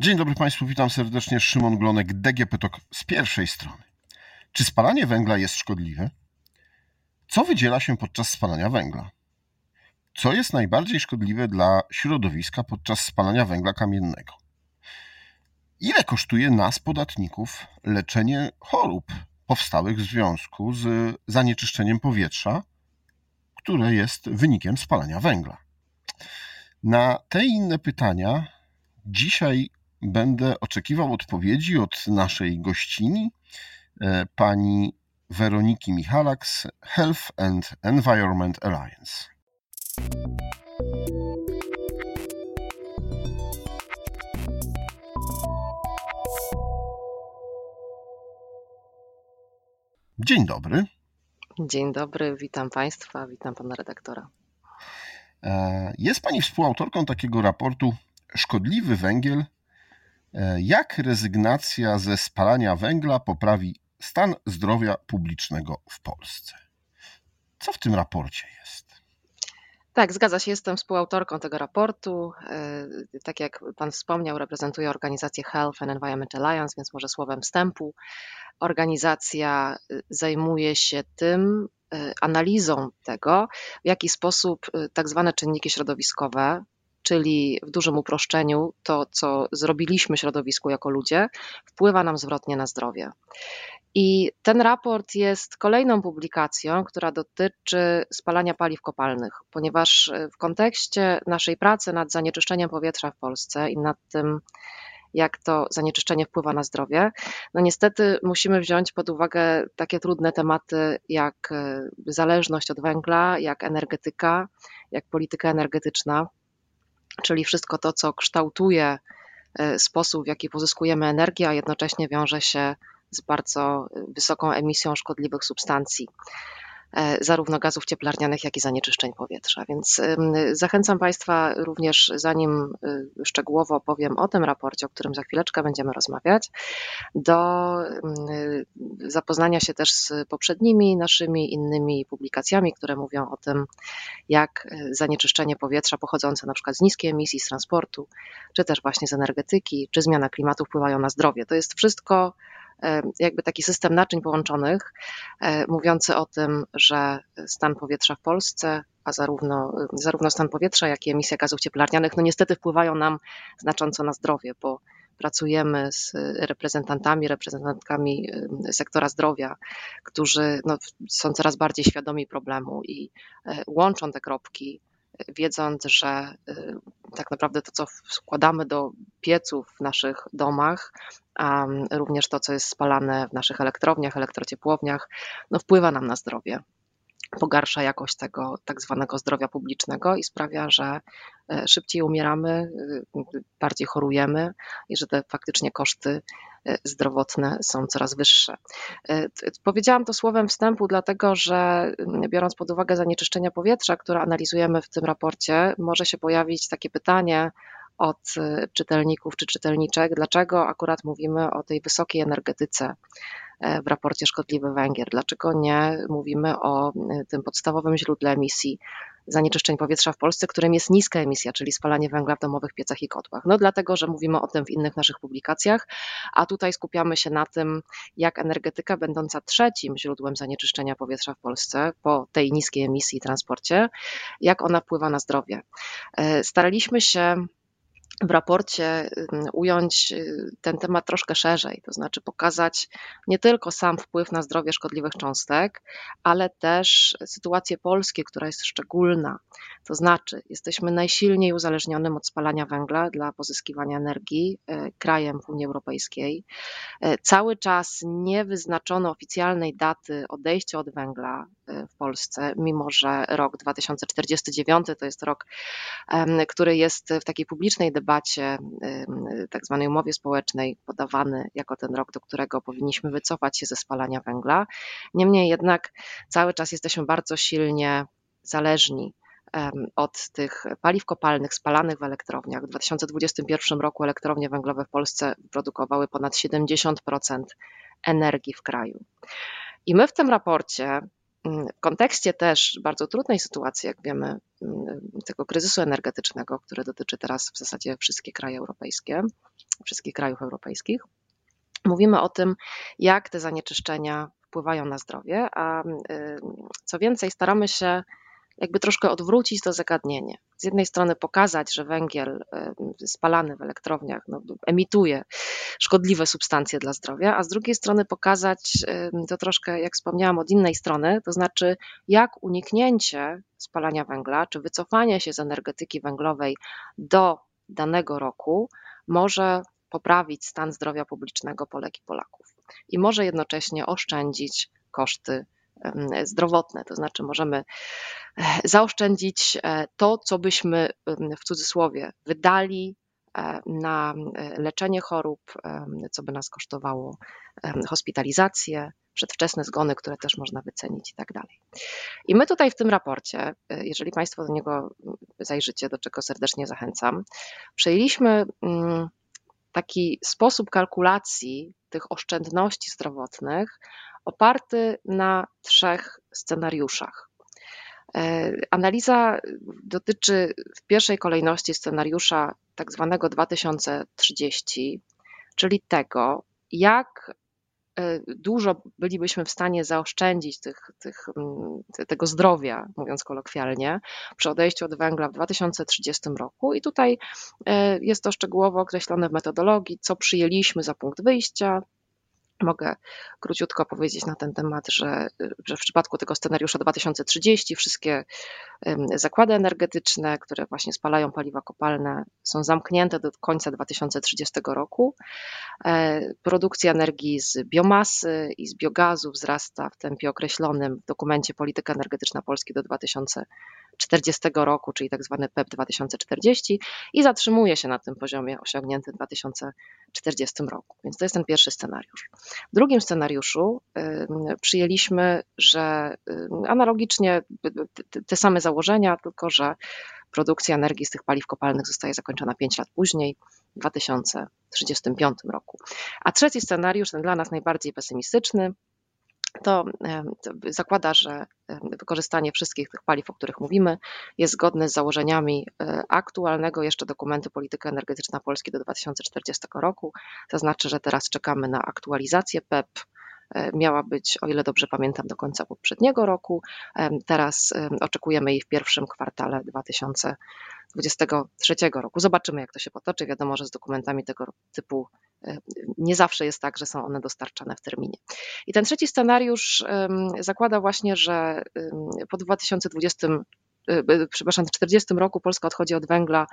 Dzień dobry Państwu, witam serdecznie. Szymon Glonek, DGP TOK z pierwszej strony. Czy spalanie węgla jest szkodliwe? Co wydziela się podczas spalania węgla? Co jest najbardziej szkodliwe dla środowiska podczas spalania węgla kamiennego? Ile kosztuje nas, podatników, leczenie chorób powstałych w związku z zanieczyszczeniem powietrza, które jest wynikiem spalania węgla? Na te inne pytania dzisiaj będę oczekiwał odpowiedzi od naszej gościni, e, pani Weroniki Michalak z Health and Environment Alliance. Dzień dobry. Dzień dobry, witam Państwa, witam Pana redaktora. E, jest Pani współautorką takiego raportu Szkodliwy węgiel jak rezygnacja ze spalania węgla poprawi stan zdrowia publicznego w Polsce? Co w tym raporcie jest? Tak, zgadza się. Jestem współautorką tego raportu. E, tak jak Pan wspomniał, reprezentuję organizację Health and Environment Alliance, więc może słowem wstępu. Organizacja e, zajmuje się tym, analizą tego, w jaki sposób tak zwane czynniki środowiskowe, czyli w dużym uproszczeniu to, co zrobiliśmy środowisku jako ludzie, wpływa nam zwrotnie na zdrowie. I ten raport jest kolejną publikacją, która dotyczy spalania paliw kopalnych, ponieważ w kontekście naszej pracy nad zanieczyszczeniem powietrza w Polsce i nad tym, jak to zanieczyszczenie wpływa na zdrowie, no niestety musimy wziąć pod uwagę takie trudne tematy jak zależność od węgla, jak energetyka, jak polityka energetyczna czyli wszystko to, co kształtuje e, sposób, w jaki pozyskujemy energię, a jednocześnie wiąże się z bardzo wysoką emisją szkodliwych substancji. E, zarówno gazów cieplarnianych, jak i zanieczyszczeń powietrza. Więc zachęcam Państwa również, zanim y, szczegółowo opowiem o tym raporcie, o którym za chwileczkę będziemy rozmawiać, do y, zapoznania się też z poprzednimi naszymi innymi publikacjami, które mówią o tym, jak zanieczyszczenie powietrza pochodzące na przykład z niskiej emisji, z transportu, czy też właśnie z energetyki, czy zmiana klimatu wpływają na zdrowie. To jest wszystko jakby taki system naczyń połączonych, e, mówiący o tym, że stan powietrza w Polsce, a zarówno, zarówno stan powietrza, jak i emisja gazów cieplarnianych, no niestety wpływają nam znacząco na zdrowie, bo pracujemy z reprezentantami, reprezentantkami sektora zdrowia, którzy no, są coraz bardziej świadomi problemu i e, łączą te kropki wiedząc, że y, tak naprawdę to, co wkładamy do pieców w naszych domach, a również to, co jest spalane w naszych elektrowniach, elektrociepłowniach, no wpływa nam na zdrowie pogarsza jakość tego tak zwanego zdrowia publicznego i sprawia, że e, szybciej umieramy, y, bardziej chorujemy i że te faktycznie koszty e, zdrowotne są coraz wyższe. E, powiedziałam to słowem wstępu, dlatego że mm, biorąc pod uwagę zanieczyszczenia powietrza, które analizujemy w tym raporcie, może się pojawić takie pytanie, od czytelników czy czytelniczek, dlaczego akurat mówimy o tej wysokiej energetyce w raporcie Szkodliwy Węgier, dlaczego nie mówimy o tym podstawowym źródle emisji zanieczyszczeń powietrza w Polsce, którym jest niska emisja, czyli spalanie węgla w domowych piecach i kotłach. No dlatego, że mówimy o tym w innych naszych publikacjach, a tutaj skupiamy się na tym, jak energetyka będąca trzecim źródłem zanieczyszczenia powietrza w Polsce po tej niskiej emisji i transporcie, jak ona wpływa na zdrowie. E, staraliśmy się w raporcie ująć y, ten temat troszkę szerzej, to znaczy pokazać nie tylko sam wpływ na zdrowie szkodliwych cząstek, ale też sytuację Polski, która jest szczególna. To znaczy, jesteśmy najsilniej uzależnionym od spalania węgla dla pozyskiwania energii e, krajem w Unii Europejskiej. E, cały czas nie wyznaczono oficjalnej daty odejścia od węgla w Polsce, mimo że rok 2049 to jest rok, który jest w takiej publicznej debacie debacie, tak zwanej umowie społecznej, podawany jako ten rok, do którego powinniśmy wycofać się ze spalania węgla. Niemniej jednak cały czas jesteśmy bardzo silnie zależni od tych paliw kopalnych spalanych w elektrowniach. W 2021 roku elektrownie węglowe w Polsce produkowały ponad 70% energii w kraju. I my w tym raporcie w kontekście też bardzo trudnej sytuacji, jak wiemy, tego kryzysu energetycznego, który dotyczy teraz w zasadzie wszystkie kraje europejskie, wszystkich krajów europejskich. Mówimy o tym, jak te zanieczyszczenia wpływają na zdrowie, a co więcej, staramy się jakby troszkę odwrócić to zagadnienie. Z jednej strony pokazać, że węgiel spalany w elektrowniach no, emituje szkodliwe substancje dla zdrowia, a z drugiej strony pokazać to troszkę, jak wspomniałam, od innej strony, to znaczy jak uniknięcie spalania węgla, czy wycofanie się z energetyki węglowej do danego roku może poprawić stan zdrowia publicznego Polek i Polaków i może jednocześnie oszczędzić koszty zdrowotne. To znaczy, możemy e, zaoszczędzić e, to, co byśmy w cudzysłowie wydali e, na leczenie chorób, co by nas kosztowało hospitalizację, przedwczesne zgony, które też można wycenić i tak dalej. I my tutaj w tym raporcie, jeżeli Państwo do niego zajrzycie, do czego serdecznie zachęcam, przejęliśmy mm, taki sposób kalkulacji tych oszczędności zdrowotnych oparty na trzech scenariuszach. E, analiza dotyczy w pierwszej kolejności scenariusza tak zwanego 2030, czyli tego, jak dużo bylibyśmy w stanie zaoszczędzić tych, tych, mm, tego zdrowia, mówiąc kolokwialnie, przy odejściu od węgla w 2030 roku. I tutaj e, jest to szczegółowo określone w metodologii, co przyjęliśmy za punkt wyjścia, Mogę króciutko powiedzieć na ten temat, że, że, w przypadku tego scenariusza 2030 wszystkie zakłady energetyczne, które właśnie spalają paliwa kopalne, są zamknięte do końca 2030 roku. E, produkcja energii z biomasy i z biogazu wzrasta w tempie określonym w dokumencie Polityka Energetyczna Polski do 2040 roku, czyli tak zwany PEP 2040 i zatrzymuje się na tym poziomie osiągniętym w 2040 roku. Więc to jest ten pierwszy scenariusz. W drugim scenariuszu przyjęliśmy, że analogicznie te same założenia, tylko że produkcja energii z tych paliw kopalnych zostaje zakończona 5 lat później, w 2035 roku. A trzeci scenariusz, ten dla nas najbardziej pesymistyczny, to zakłada, że wykorzystanie wszystkich tych paliw, o których mówimy, jest zgodne z założeniami e, aktualnego jeszcze dokumentu Polityka Energetyczna Polski do 2040 roku. To znaczy, że teraz czekamy na aktualizację PEP. E, miała być, o ile dobrze pamiętam, do końca poprzedniego roku. Teraz oczekujemy jej w pierwszym kwartale 2023 roku. Zobaczymy, jak to się potoczy. Wiadomo, że z dokumentami tego typu nie zawsze jest tak, że są one dostarczane w terminie. I ten trzeci scenariusz zakłada właśnie, że po 2020 e, przepraszam, w 40 roku Polska odchodzi od węgla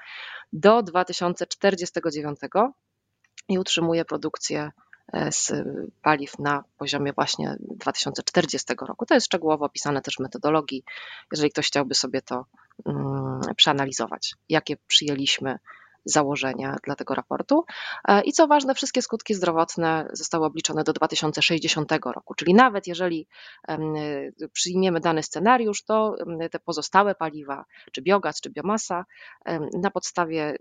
do 2049 i utrzymuje produkcję e, z paliw na poziomie właśnie 2040 roku. To jest szczegółowo opisane też w metodologii, jeżeli ktoś chciałby sobie to mm, przeanalizować, jakie przyjęliśmy założenia dla tego raportu. E, I co ważne, wszystkie skutki zdrowotne zostały obliczone do 2060 roku, czyli nawet jeżeli przyjmiemy dany scenariusz, to te pozostałe paliwa, czy biogaz, czy biomasa, na podstawie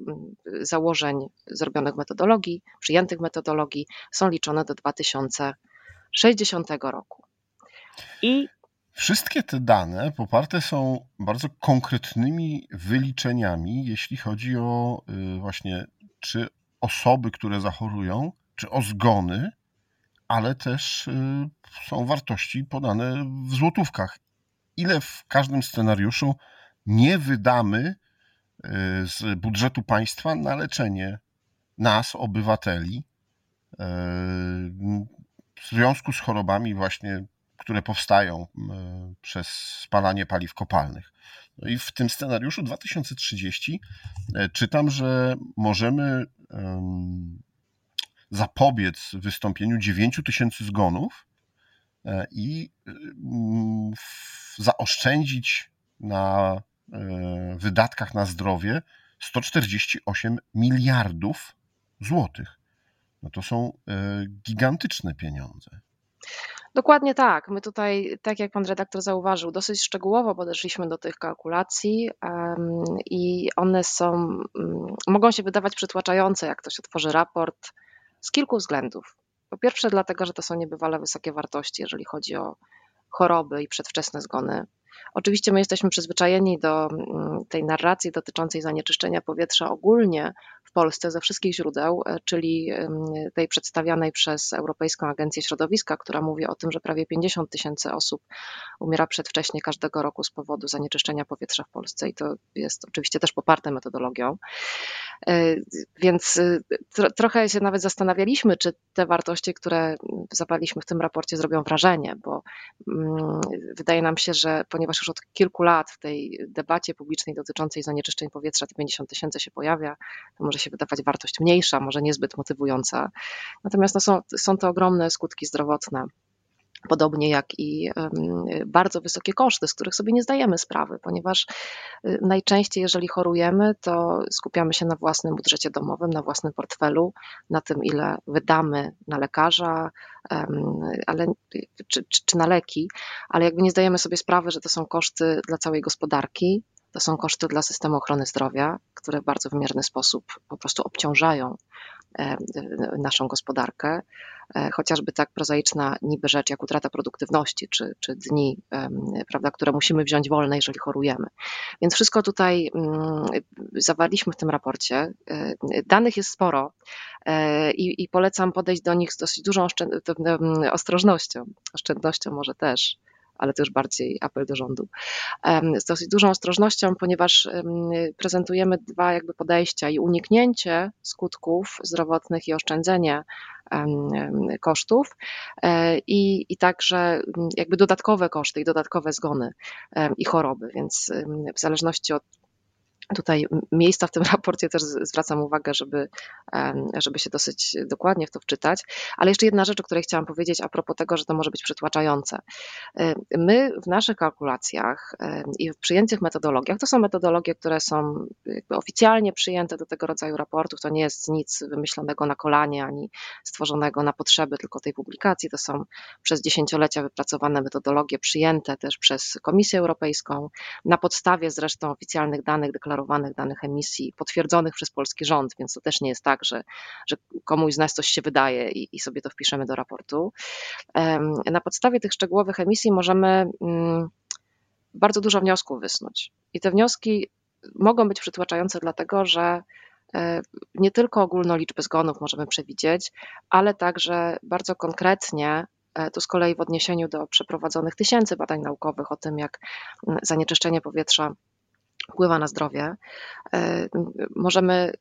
założeń zrobionych metodologii, przyjętych metodologii, są liczone do 2060 roku. I Wszystkie te dane poparte są bardzo konkretnymi wyliczeniami, jeśli chodzi o y, właśnie czy osoby, które zachorują, czy o zgony, ale też y, są wartości podane w złotówkach. Ile w każdym scenariuszu nie wydamy y, z budżetu państwa na leczenie nas, obywateli, w związku z chorobami właśnie które powstają przez spalanie paliw kopalnych. No i w tym scenariuszu 2030 e, czytam, że możemy zapobiec wystąpieniu 9 tysięcy zgonów e, i zaoszczędzić na e, wydatkach na zdrowie 148 miliardów złotych. No to są gigantyczne pieniądze. Dokładnie tak. My tutaj, tak jak pan redaktor zauważył, dosyć szczegółowo podeszliśmy do tych kalkulacji i one są, mm, mogą się wydawać przytłaczające, jak ktoś otworzy raport, z kilku względów. Po pierwsze, dlatego, że to są niebywale wysokie wartości, jeżeli chodzi o choroby i przedwczesne zgony. Oczywiście my jesteśmy przyzwyczajeni do mm, tej narracji dotyczącej zanieczyszczenia powietrza ogólnie Polsce ze wszystkich źródeł, czyli tej przedstawianej przez Europejską Agencję Środowiska, która mówi o tym, że prawie 50 tysięcy osób umiera przedwcześnie każdego roku z powodu zanieczyszczenia powietrza w Polsce i to jest oczywiście też poparte metodologią. Więc tro, trochę się nawet zastanawialiśmy, czy te wartości, które zawarliśmy w tym raporcie, zrobią wrażenie, bo mm, wydaje nam się, że ponieważ już od kilku lat w tej debacie publicznej dotyczącej zanieczyszczeń powietrza te 50 tysięcy się pojawia, to może się wydawać wartość mniejsza, może niezbyt motywująca. Natomiast no są, są to ogromne skutki zdrowotne Podobnie jak i bardzo wysokie koszty, z których sobie nie zdajemy sprawy, ponieważ y, najczęściej, jeżeli chorujemy, to skupiamy się na własnym budżecie domowym, na własnym portfelu, na tym, ile wydamy na lekarza, ale, czy, czy, czy na leki, ale jakby nie zdajemy sobie sprawy, że to są koszty dla całej gospodarki, to są koszty dla systemu ochrony zdrowia, które w bardzo wymierny sposób po prostu obciążają E, naszą gospodarkę, e, chociażby tak prozaiczna niby rzecz jak utrata produktywności, czy, czy dni, prawda, które musimy wziąć wolne, jeżeli chorujemy. Więc wszystko tutaj mm, zawarliśmy w tym raporcie. E, danych jest sporo i, i polecam podejść do nich z dosyć dużą ostrożnością, oszczędnością może też ale to już bardziej apel do rządu, z dosyć dużą ostrożnością, ponieważ prezentujemy dwa jakby podejścia i uniknięcie skutków zdrowotnych i oszczędzenie kosztów e, i, i także jakby dodatkowe koszty i dodatkowe zgony i choroby, więc w zależności od Tutaj miejsca w tym raporcie też zwracam uwagę, żeby, żeby się dosyć dokładnie w to wczytać. Ale jeszcze jedna rzecz, o której chciałam powiedzieć a propos tego, że to może być przytłaczające. My w naszych kalkulacjach i w przyjętych metodologiach, to są metodologie, które są oficjalnie przyjęte do tego rodzaju raportów, to nie jest nic wymyślonego na kolanie ani stworzonego na potrzeby tylko tej publikacji, to są przez dziesięciolecia wypracowane metodologie przyjęte też przez Komisję Europejską, na podstawie zresztą oficjalnych danych deklarowanych deklarowanych danych emisji potwierdzonych przez polski rząd, więc to też nie jest tak, że, że komuś z nas coś się wydaje i, i sobie to wpiszemy do raportu. Na podstawie tych szczegółowych emisji możemy mm, bardzo dużo wniosków wysnuć. I te wnioski mogą być przytłaczające, dlatego że e, nie tylko ogólną liczbę zgonów możemy przewidzieć, ale także bardzo konkretnie e, to z kolei w odniesieniu do przeprowadzonych tysięcy badań naukowych o tym, jak mm, zanieczyszczenie powietrza wpływa na zdrowie, e, możemy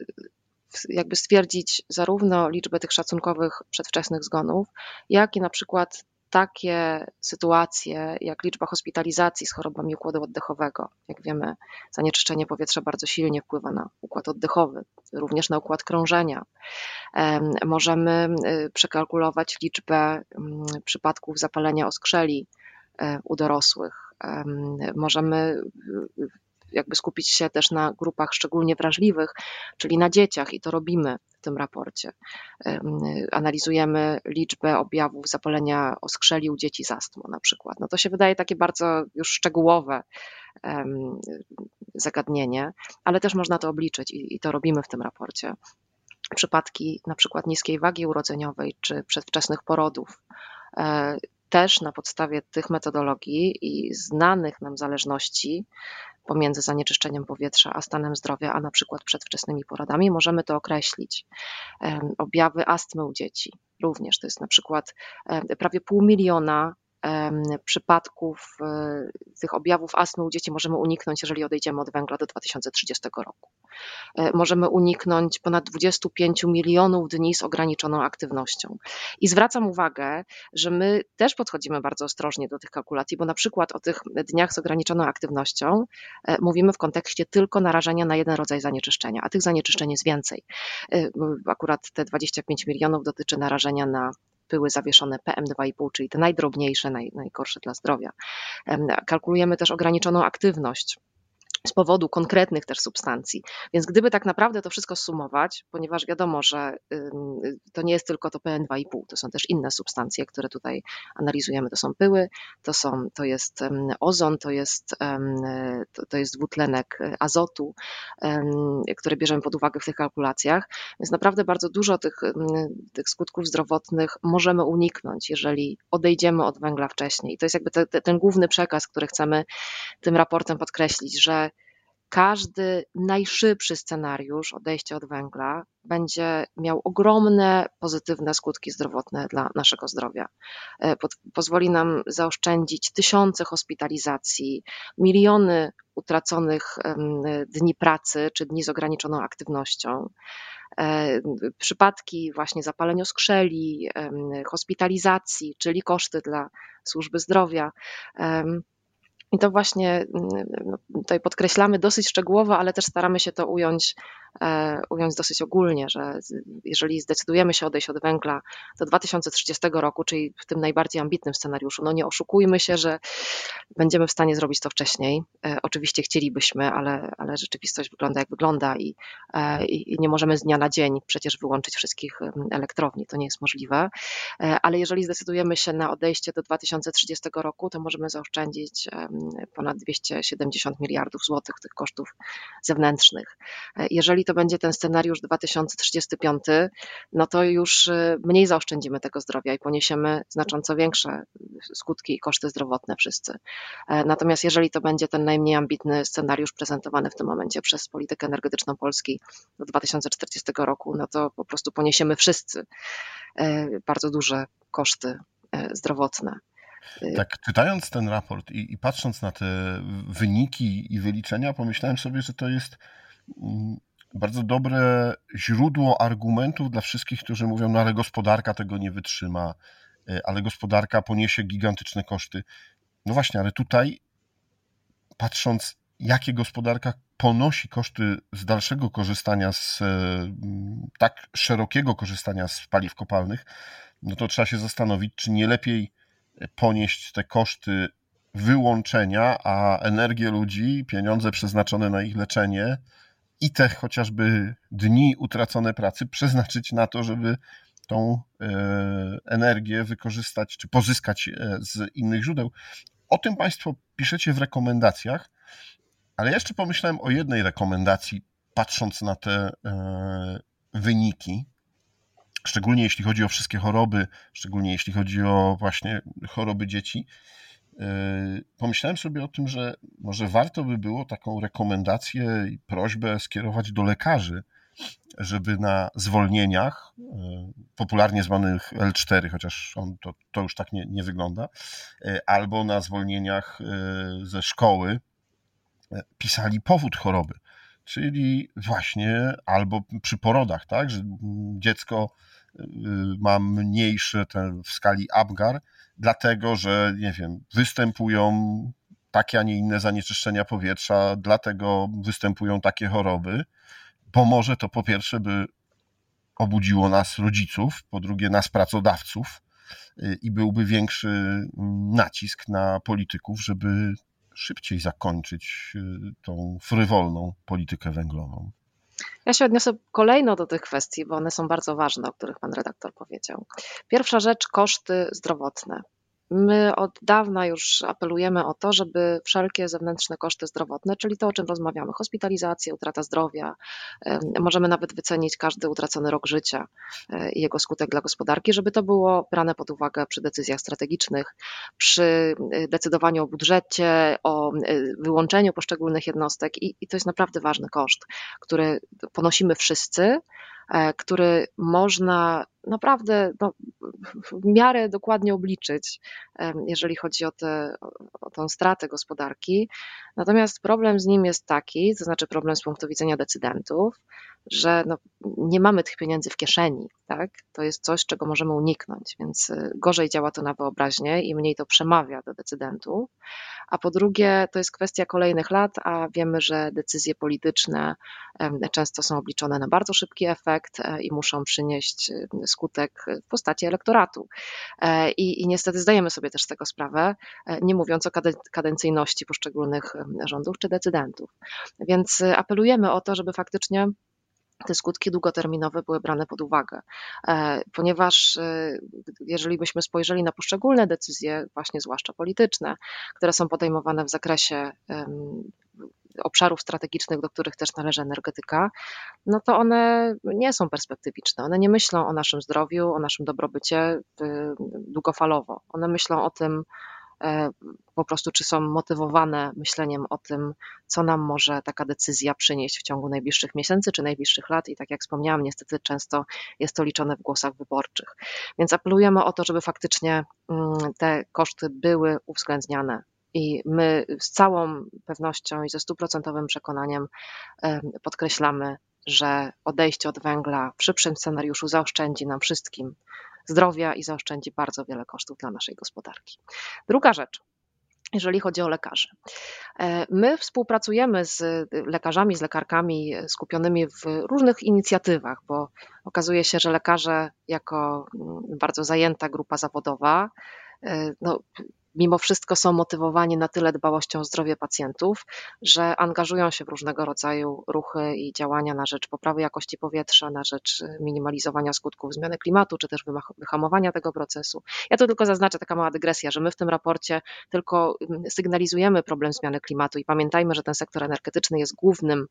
jakby stwierdzić zarówno liczbę tych szacunkowych przedwczesnych zgonów, jak i na przykład takie sytuacje jak liczba hospitalizacji z chorobami układu oddechowego. Jak wiemy, zanieczyszczenie powietrza bardzo silnie wpływa na układ oddechowy, również na układ krążenia. Możemy y, przekalkulować liczbę mm, przypadków zapalenia oskrzeli e, u dorosłych. Możemy jakby skupić się też na grupach szczególnie wrażliwych, czyli na dzieciach i to robimy w tym raporcie. Analizujemy liczbę objawów zapalenia oskrzeli u dzieci z astmą na przykład. No to się wydaje takie bardzo już szczegółowe zagadnienie, ale też można to obliczyć i, to robimy w tym raporcie. Przypadki na przykład niskiej wagi urodzeniowej czy przedwczesnych porodów e, też na podstawie tych metodologii i znanych nam zależności pomiędzy zanieczyszczeniem powietrza a stanem zdrowia, a na przykład przedwczesnymi porodami, możemy to określić. Objawy astmy u dzieci również to jest na przykład prawie pół miliona przypadków e, tych objawów astmy u dzieci możemy uniknąć, jeżeli odejdziemy od węgla do 2030 roku. E, możemy uniknąć ponad 25 milionów dni z ograniczoną aktywnością. I zwracam uwagę, że my też podchodzimy bardzo ostrożnie do tych kalkulacji, bo na przykład o tych dniach z ograniczoną aktywnością e, mówimy w kontekście tylko narażenia na jeden rodzaj zanieczyszczenia, a tych zanieczyszczeń jest więcej. Akurat te 25 milionów dotyczy narażenia na pyły zawieszone PM2,5, czyli te najdrobniejsze, naj, najgorsze dla zdrowia. Kalkulujemy też ograniczoną aktywność z powodu konkretnych też substancji. Więc gdyby tak naprawdę to wszystko sumować, ponieważ wiadomo, że to nie jest tylko to PN2,5, to są też inne substancje, które tutaj analizujemy. To są pyły, to, są, to jest ozon, to jest, to, to jest dwutlenek azotu, które bierzemy pod uwagę w tych kalkulacjach. Więc naprawdę bardzo dużo tych, tych skutków zdrowotnych możemy uniknąć, jeżeli odejdziemy od węgla wcześniej. I to jest jakby te, te, ten główny przekaz, który chcemy tym raportem podkreślić, że każdy najszybszy scenariusz odejścia od węgla będzie miał ogromne pozytywne skutki zdrowotne dla naszego zdrowia. E, pozwoli nam zaoszczędzić tysiące hospitalizacji, miliony utraconych dni pracy czy dni z ograniczoną aktywnością. E, przypadki właśnie zapaleń oskrzeli, hospitalizacji, czyli koszty dla służby zdrowia. I to właśnie no, tutaj podkreślamy dosyć szczegółowo, ale też staramy się to ująć E, ująć dosyć ogólnie, że jeżeli zdecydujemy się odejść od węgla do 2030 roku, czyli w tym najbardziej ambitnym scenariuszu, no nie oszukujmy się, że będziemy w stanie zrobić to wcześniej. E, oczywiście chcielibyśmy, ale, ale rzeczywistość wygląda jak wygląda i, e, i nie możemy z dnia na dzień przecież wyłączyć wszystkich elektrowni. To nie jest możliwe. Ale jeżeli zdecydujemy się na odejście do 2030 roku, to możemy zaoszczędzić ponad 270 miliardów złotych tych kosztów zewnętrznych. Jeżeli to będzie ten scenariusz 2035, no to już y, mniej zaoszczędzimy tego zdrowia i poniesiemy znacząco większe skutki i koszty zdrowotne wszyscy. E, natomiast jeżeli to będzie ten najmniej ambitny scenariusz prezentowany w tym momencie przez politykę energetyczną Polski do 2040 roku, no to po prostu poniesiemy wszyscy e, bardzo duże koszty e, zdrowotne. Tak, czytając ten raport i, i, patrząc na te wyniki i wyliczenia, pomyślałem sobie, że to jest mm, bardzo dobre źródło argumentów dla wszystkich, którzy mówią, no ale gospodarka tego nie wytrzyma, e, ale gospodarka poniesie gigantyczne koszty. No właśnie, ale tutaj patrząc, jakie gospodarka ponosi koszty z dalszego korzystania z e, tak szerokiego korzystania z paliw kopalnych, no to trzeba się zastanowić, czy nie lepiej ponieść te koszty wyłączenia, a energię ludzi, pieniądze przeznaczone na ich leczenie, i te chociażby dni utracone pracy przeznaczyć na to, żeby tą e, energię wykorzystać czy pozyskać e, z innych źródeł. O tym Państwo piszecie w rekomendacjach, ale jeszcze pomyślałem o jednej rekomendacji, patrząc na te e, wyniki, szczególnie jeśli chodzi o wszystkie choroby, szczególnie jeśli chodzi o właśnie choroby dzieci. Yy, pomyślałem sobie o tym, że może warto by było taką rekomendację i prośbę skierować do lekarzy, żeby na zwolnieniach, yy, popularnie zwanych L4, chociaż on to, to już tak nie, nie wygląda, yy, albo na zwolnieniach ze szkoły pisali powód choroby. Czyli właśnie albo przy porodach, tak, że dziecko ma mniejsze ten w skali Apgar, dlatego że, nie wiem, występują takie, a nie inne zanieczyszczenia powietrza, dlatego występują takie choroby, bo może to po pierwsze by obudziło nas rodziców, po drugie nas pracodawców y, i byłby większy mm, nacisk na polityków, żeby szybciej zakończyć y, tą frywolną politykę węglową. Ja się odniosę kolejno do tych kwestii, bo one są bardzo ważne, o których pan redaktor powiedział. Pierwsza rzecz koszty zdrowotne. My od dawna już apelujemy o to, żeby wszelkie zewnętrzne koszty zdrowotne, czyli to, o czym rozmawiamy, hospitalizacja, utrata zdrowia, możemy nawet wycenić każdy utracony rok życia e, i jego skutek dla gospodarki, żeby to było brane pod uwagę przy decyzjach strategicznych, przy e, decydowaniu o budżecie, o e, wyłączeniu poszczególnych jednostek i, i to jest naprawdę ważny koszt, który ponosimy wszyscy który można naprawdę no, w miarę dokładnie obliczyć, jeżeli chodzi o, te, o tą stratę gospodarki. Natomiast problem z nim jest taki, to znaczy problem z punktu widzenia decydentów, że no, nie mamy tych pieniędzy w kieszeni. Tak? To jest coś, czego możemy uniknąć, więc y, gorzej działa to na wyobraźnię i mniej to przemawia do decydentów. A po drugie, to jest kwestia kolejnych lat, a wiemy, że decyzje polityczne często są obliczone na bardzo szybki efekt e, i muszą przynieść y, skutek w postaci elektoratu. E, I, i niestety zdajemy sobie też z tego sprawę, e, nie mówiąc o kadencyjności poszczególnych rządów czy decydentów. Więc apelujemy o to, żeby faktycznie te skutki długoterminowe były brane pod uwagę, e, ponieważ e, jeżeli byśmy spojrzeli na poszczególne decyzje, właśnie zwłaszcza polityczne, które są podejmowane w zakresie obszarów strategicznych, do których też należy energetyka, no to one nie są perspektywiczne. One nie myślą o naszym zdrowiu, o naszym dobrobycie długofalowo. One myślą o tym, e, po prostu czy są motywowane myśleniem o tym, co nam może taka decyzja przynieść w ciągu najbliższych miesięcy czy najbliższych lat. I tak jak wspomniałam, niestety często jest to liczone w głosach wyborczych. Więc apelujemy o to, żeby faktycznie mm, te koszty były uwzględniane i my z całą pewnością i ze stuprocentowym przekonaniem podkreślamy, że odejście od węgla w szybszym scenariuszu zaoszczędzi nam wszystkim zdrowia i zaoszczędzi bardzo wiele kosztów dla naszej gospodarki. Druga rzecz, jeżeli chodzi o lekarzy. E, my współpracujemy z lekarzami, z lekarkami skupionymi w różnych inicjatywach, bo okazuje się, że lekarze, jako mm, bardzo zajęta grupa zawodowa, e, no, mimo wszystko są motywowani na tyle dbałością o zdrowie pacjentów, że angażują się w różnego rodzaju ruchy i działania na rzecz poprawy jakości powietrza, na rzecz minimalizowania skutków zmiany klimatu, czy też wyhamowania tego procesu. Ja to tylko zaznaczę, taka mała dygresja, że my w tym raporcie tylko sygnalizujemy problem zmiany klimatu i pamiętajmy, że ten sektor energetyczny jest głównym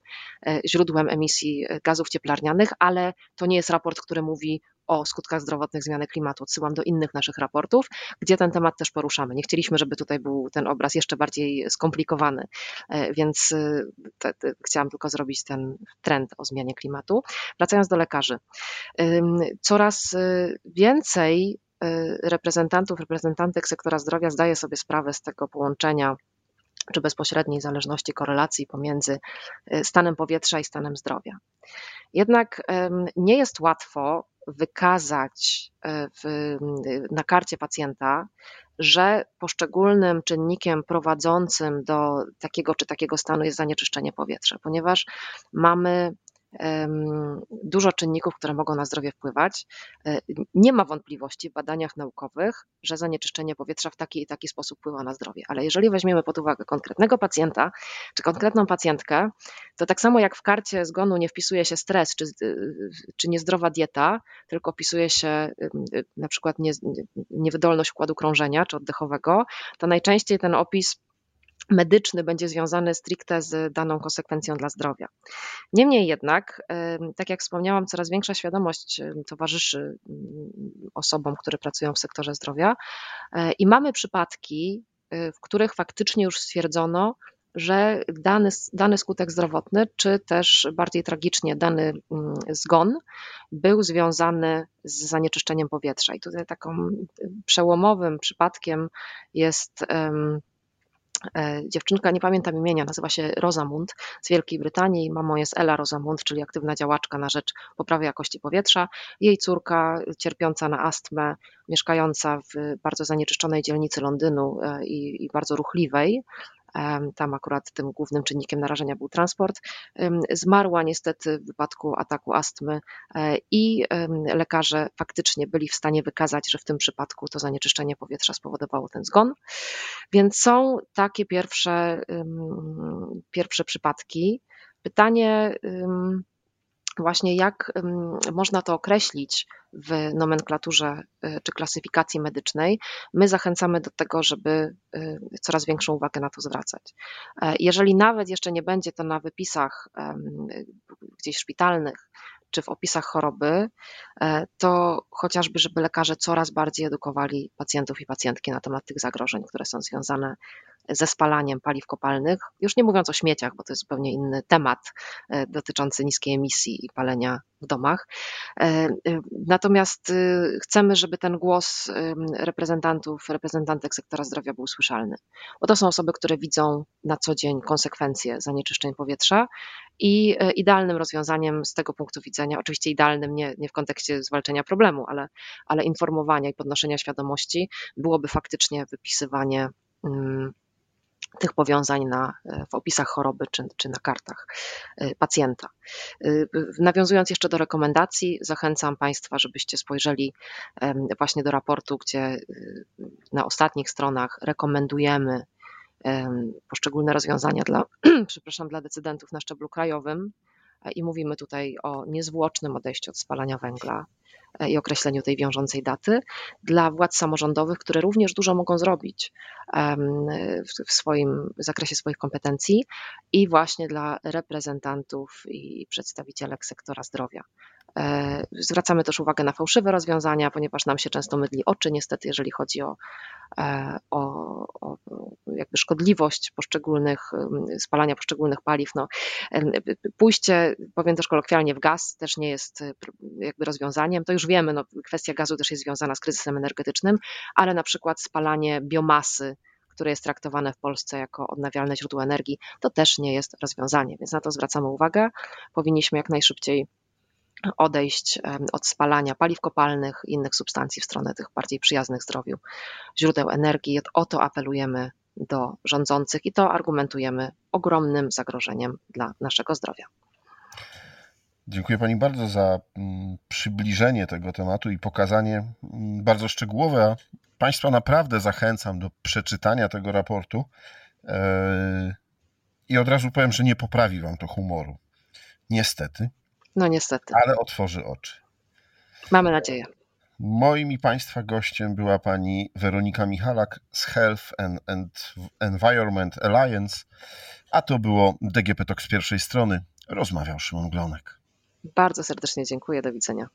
e, źródłem emisji e, gazów cieplarnianych, ale to nie jest raport, który mówi o skutkach zdrowotnych zmiany klimatu. Odsyłam do innych naszych raportów, gdzie ten temat też poruszamy. Nie chcieliśmy, żeby tutaj był ten obraz jeszcze bardziej skomplikowany, e, więc e, te, te, chciałam tylko zrobić ten trend o zmianie klimatu. Wracając do lekarzy. Coraz e, więcej reprezentantów, reprezentantek sektora zdrowia zdaje sobie sprawę z tego połączenia czy bezpośredniej zależności korelacji pomiędzy stanem powietrza i stanem zdrowia. Jednak nie jest łatwo wykazać e, w, na karcie pacjenta, że poszczególnym czynnikiem prowadzącym do takiego czy takiego stanu jest zanieczyszczenie powietrza, ponieważ mamy dużo czynników, które mogą na zdrowie wpływać. E, nie ma wątpliwości w badaniach naukowych, że zanieczyszczenie powietrza w taki i taki sposób wpływa na zdrowie. Ale jeżeli weźmiemy pod uwagę konkretnego pacjenta czy konkretną pacjentkę, to tak samo jak w karcie zgonu nie wpisuje się stres czy, czy niezdrowa dieta, tylko wpisuje się na przykład nie, niewydolność układu krążenia czy oddechowego, to najczęściej ten opis medyczny będzie związany stricte z daną konsekwencją dla zdrowia. Niemniej jednak, tak jak wspomniałam, coraz większa świadomość towarzyszy osobom, które pracują w sektorze zdrowia e, i mamy przypadki, e, w których faktycznie już stwierdzono, że dany, dany skutek zdrowotny, czy też bardziej tragicznie dany zgon był związany z zanieczyszczeniem powietrza. I tutaj taką przełomowym przypadkiem jest E, dziewczynka, nie pamiętam imienia, nazywa się Rosamund z Wielkiej Brytanii. Mamą jest Ella Rosamund, czyli aktywna działaczka na rzecz poprawy jakości powietrza. Jej córka, cierpiąca na astmę, mieszkająca w bardzo zanieczyszczonej dzielnicy Londynu e, i, i bardzo ruchliwej, tam akurat tym głównym czynnikiem narażenia był transport. Zmarła niestety w wypadku ataku astmy e, i lekarze faktycznie byli w stanie wykazać, że w tym przypadku to zanieczyszczenie powietrza spowodowało ten zgon. Więc są takie pierwsze, pierwsze przypadki. Pytanie, właśnie jak można to określić w nomenklaturze y, czy klasyfikacji medycznej, my zachęcamy do tego, żeby y, coraz większą uwagę na to zwracać. E, jeżeli nawet jeszcze nie będzie to na wypisach gdzieś szpitalnych, czy w opisach choroby, e, to chociażby, żeby lekarze coraz bardziej edukowali pacjentów i pacjentki na temat tych zagrożeń, które są związane ze spalaniem paliw kopalnych, już nie mówiąc o śmieciach, bo to jest zupełnie inny temat e, dotyczący niskiej emisji i palenia w domach. E, natomiast chcemy, żeby ten głos reprezentantów, reprezentantek sektora zdrowia był słyszalny, bo to są osoby, które widzą na co dzień konsekwencje zanieczyszczeń powietrza i idealnym rozwiązaniem z tego punktu widzenia, oczywiście idealnym nie, nie w kontekście zwalczenia problemu, ale, ale informowania i podnoszenia świadomości byłoby faktycznie wypisywanie mm, tych powiązań na, e, w opisach choroby czy, czy na kartach e, pacjenta. E, nawiązując jeszcze do rekomendacji, zachęcam Państwa, żebyście spojrzeli właśnie do raportu, gdzie na ostatnich stronach rekomendujemy poszczególne rozwiązania dla, przepraszam, dla decydentów na szczeblu krajowym i mówimy tutaj o niezwłocznym odejściu od spalania węgla, E, i określeniu tej wiążącej daty dla władz samorządowych, które również dużo mogą zrobić w swoim w zakresie swoich kompetencji i właśnie dla reprezentantów i przedstawicielek sektora zdrowia. E, zwracamy też uwagę na fałszywe rozwiązania, ponieważ nam się często mydli oczy, niestety, jeżeli chodzi o, e, o, o jakby szkodliwość poszczególnych, spalania poszczególnych paliw. No, pójście, powiem też kolokwialnie, w gaz też nie jest jakby rozwiązaniem. To już wiemy, no, kwestia gazu też jest związana z kryzysem energetycznym, ale na przykład spalanie biomasy, które jest traktowane w Polsce jako odnawialne źródło energii, to też nie jest rozwiązanie, więc na to zwracamy uwagę. Powinniśmy jak najszybciej odejść od spalania paliw kopalnych i innych substancji w stronę tych bardziej przyjaznych zdrowiu źródeł energii. O to apelujemy do rządzących i to argumentujemy ogromnym zagrożeniem dla naszego zdrowia. Dziękuję Pani bardzo za mm, przybliżenie tego tematu i pokazanie mm, bardzo szczegółowe. Państwa naprawdę zachęcam do przeczytania tego raportu. E, I od razu powiem, że nie poprawi Wam to humoru. Niestety. No niestety. Ale otworzy oczy. Mamy nadzieję. Moim i Państwa gościem była pani Weronika Michalak z Health and, and Environment Alliance, a to było DGP Talk z pierwszej strony. Rozmawiał Szymon Glonek. Bardzo serdecznie dziękuję. Do widzenia.